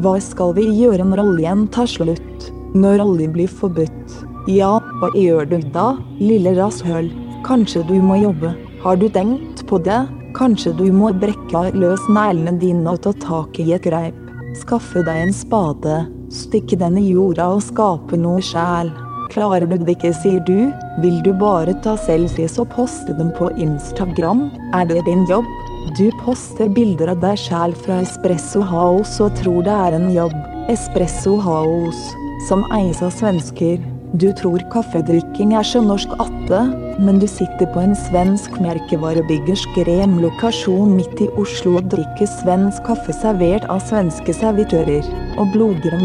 Hva skal vi gjøre når oljen tar slutt? Når olje blir forbudt? Ja, hva gjør du da, lille rasshøl? Kanskje du må jobbe? Har du tenkt på det? Kanskje du må brekke løs neglene dine og ta tak i et greip? Skaffe deg en spade, stikke den i jorda og skape noe sjæl. Klarer du det ikke, sier du, vil du bare ta selfies og poste dem på Instagram? Er det din jobb? Du poster bilder av deg sjæl fra Espresso House og tror det er en jobb. Espresso House, som eies av svensker. Du tror kaffedrikking er så norsk atte, men du sitter på en svensk merkevarebyggers lokasjon midt i Oslo og drikker svensk kaffe servert av svenske servitører, og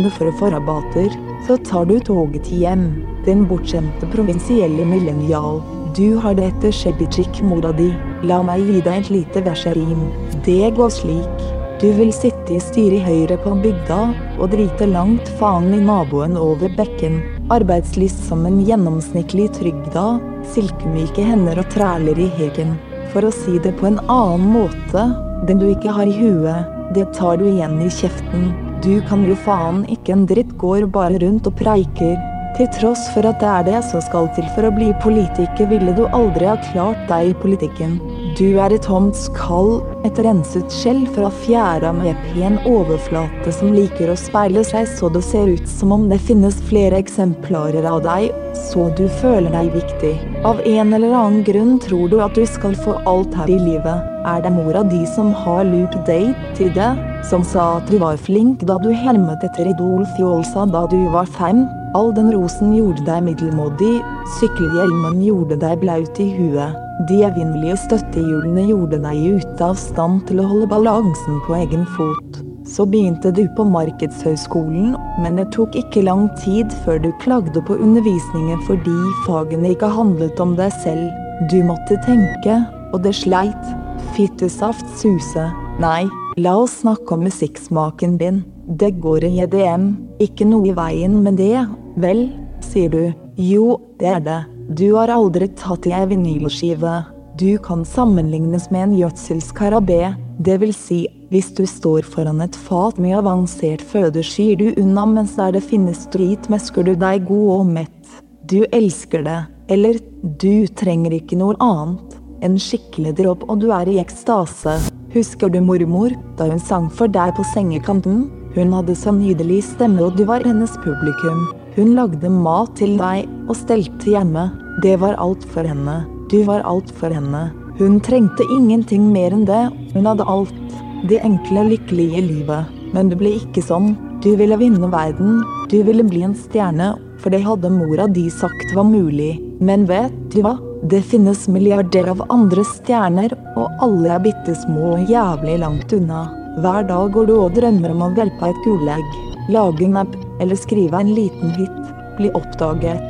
det for å få rabatter. Så tar du toget til hjem, den bortskjemte provinsielle millennial. Du har det etter Shebichik-mora di. La meg gi deg et lite verserim. Det går slik. Du vil sitte i styret Høyre på bygda og drite langt faen i naboen over bekken. Arbeidslyst som en gjennomsnittlig trygda, silkemyke hender og træler i hegen. For å si det på en annen måte, den du ikke har i huet, det tar du igjen i kjeften. Du kan jo faen ikke en dritt, går bare rundt og preiker. Til tross for at det er det som skal til for å bli politiker, ville du aldri ha klart deg i politikken. Du er et tomt skall, et renset skjell fra fjæra med pen overflate som liker å speile seg så det ser ut som om det finnes flere eksemplarer av deg, så du føler deg viktig. Av en eller annen grunn tror du at du skal få alt her i livet. Er det mora di som har loop Date til det, som sa at du var flink da du hermet etter Idol Fjolsa da du var fem? All den rosen gjorde deg middelmådig, sykkelhjelmen gjorde deg blaut i huet. De evinnelige støttehjulene gjorde deg ute av stand til å holde balansen på egen fot. Så begynte du på Markedshøgskolen, men det tok ikke lang tid før du klagde på undervisningen fordi fagene ikke handlet om deg selv. Du måtte tenke, og det sleit. Fittesaft suse. Nei, la oss snakke om musikksmaken din. Det går i EDM, ikke noe i veien med det, vel, sier du. Jo, det er det. Du har aldri tatt i ei vinylskive. Du kan sammenlignes med en gjødselskarabé, det vil si, hvis du står foran et fat med avansert føde, skyr du unna, mens der det finnes drit, mesker du deg god og mett. Du elsker det, eller du trenger ikke noe annet. En skikkelig dropp, og du er i ekstase. Husker du mormor, da hun sang for deg på sengekanten? Hun hadde så nydelig stemme, og du var hennes publikum. Hun lagde mat til deg og stelte hjemme. Det var alt for henne. Du var alt for henne. Hun trengte ingenting mer enn det. Hun hadde alt. Det enkle, lykkelige livet. Men det ble ikke sånn. Du ville vinne verden. Du ville bli en stjerne. For det hadde mora di sagt var mulig. Men vet du hva? Det finnes milliarder av andre stjerner, og alle er bitte små og jævlig langt unna. Hver dag går du og drømmer om å hjelpe et gulegg, lage en app eller skrive en liten hit, bli oppdaget.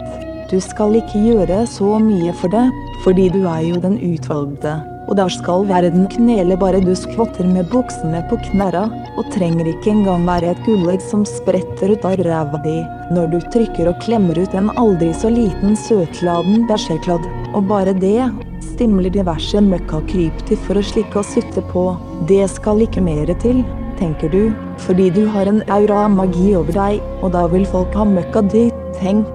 Du skal ikke gjøre så mye for det, fordi du er jo den utvalgte. Og der skal verden knele bare du skvatter med buksene på knæra, og trenger ikke engang være et gullegg som spretter ut av ræva di når du trykker og klemmer ut en aldri så liten søtladen bæsjekladd, og bare det stimler diverse møkkakrypdyr for å slikke og sutte på. Det skal ikke mere til, tenker du, fordi du har en aura av magi over deg, og da vil folk ha møkka di, Tenk,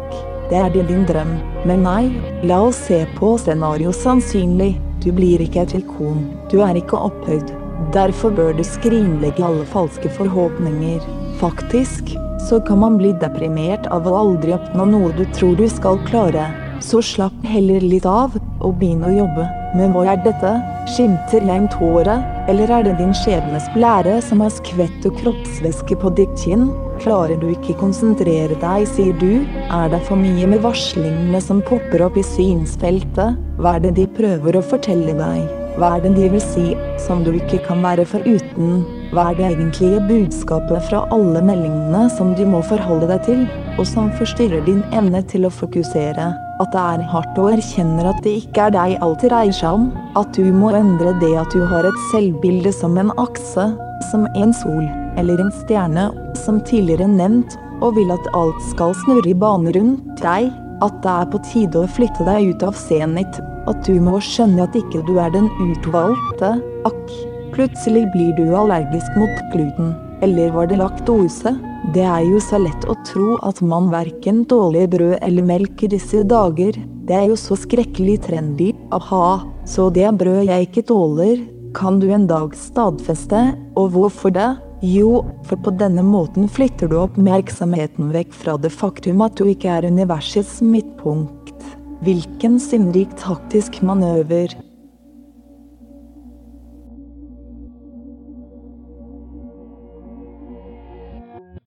det er din drøm. Men nei, la oss se på scenario sannsynlig. Du blir ikke et ikon. Du er ikke opphøyd. Derfor bør du skrinlegge alle falske forhåpninger. Faktisk så kan man bli deprimert av å aldri oppnå noe du tror du skal klare. Så slapp heller litt av, og begynn å jobbe. Men hva er dette? Skimter lengt håret, eller er det din skjebnes blære som har skvett og kroppsvæske på ditt kinn? Klarer du ikke konsentrere deg, sier du? Er det for mye med varslingene som popper opp i synsfeltet? Hva er det de prøver å fortelle deg? Hva er det de vil si, som du ikke kan være foruten? Hva er det egentlige budskapet fra alle meldingene som du må forholde deg til, og som forstyrrer din evne til å fokusere? At det er hardt og erkjenner at det ikke er deg alt dreier seg om? At du må endre det at du har et selvbilde som en akse, som en sol, eller en stjerne, som tidligere nevnt, og vil at alt skal snurre i bane rundt deg? At det er på tide å flytte deg ut av zenit, at du må skjønne at ikke du er den utvalgte, akk. Plutselig blir du allergisk mot gluten. Eller var det laktose? Det er jo så lett å tro at man verken tåler brød eller melk i disse dager. Det er jo så skrekkelig trendy. Aha, så det brød jeg ikke tåler, kan du en dag stadfeste, og hvorfor det? Jo, for på denne måten flytter du oppmerksomheten vekk fra det faktum at du ikke er universets midtpunkt. Hvilken sinnrik taktisk manøver.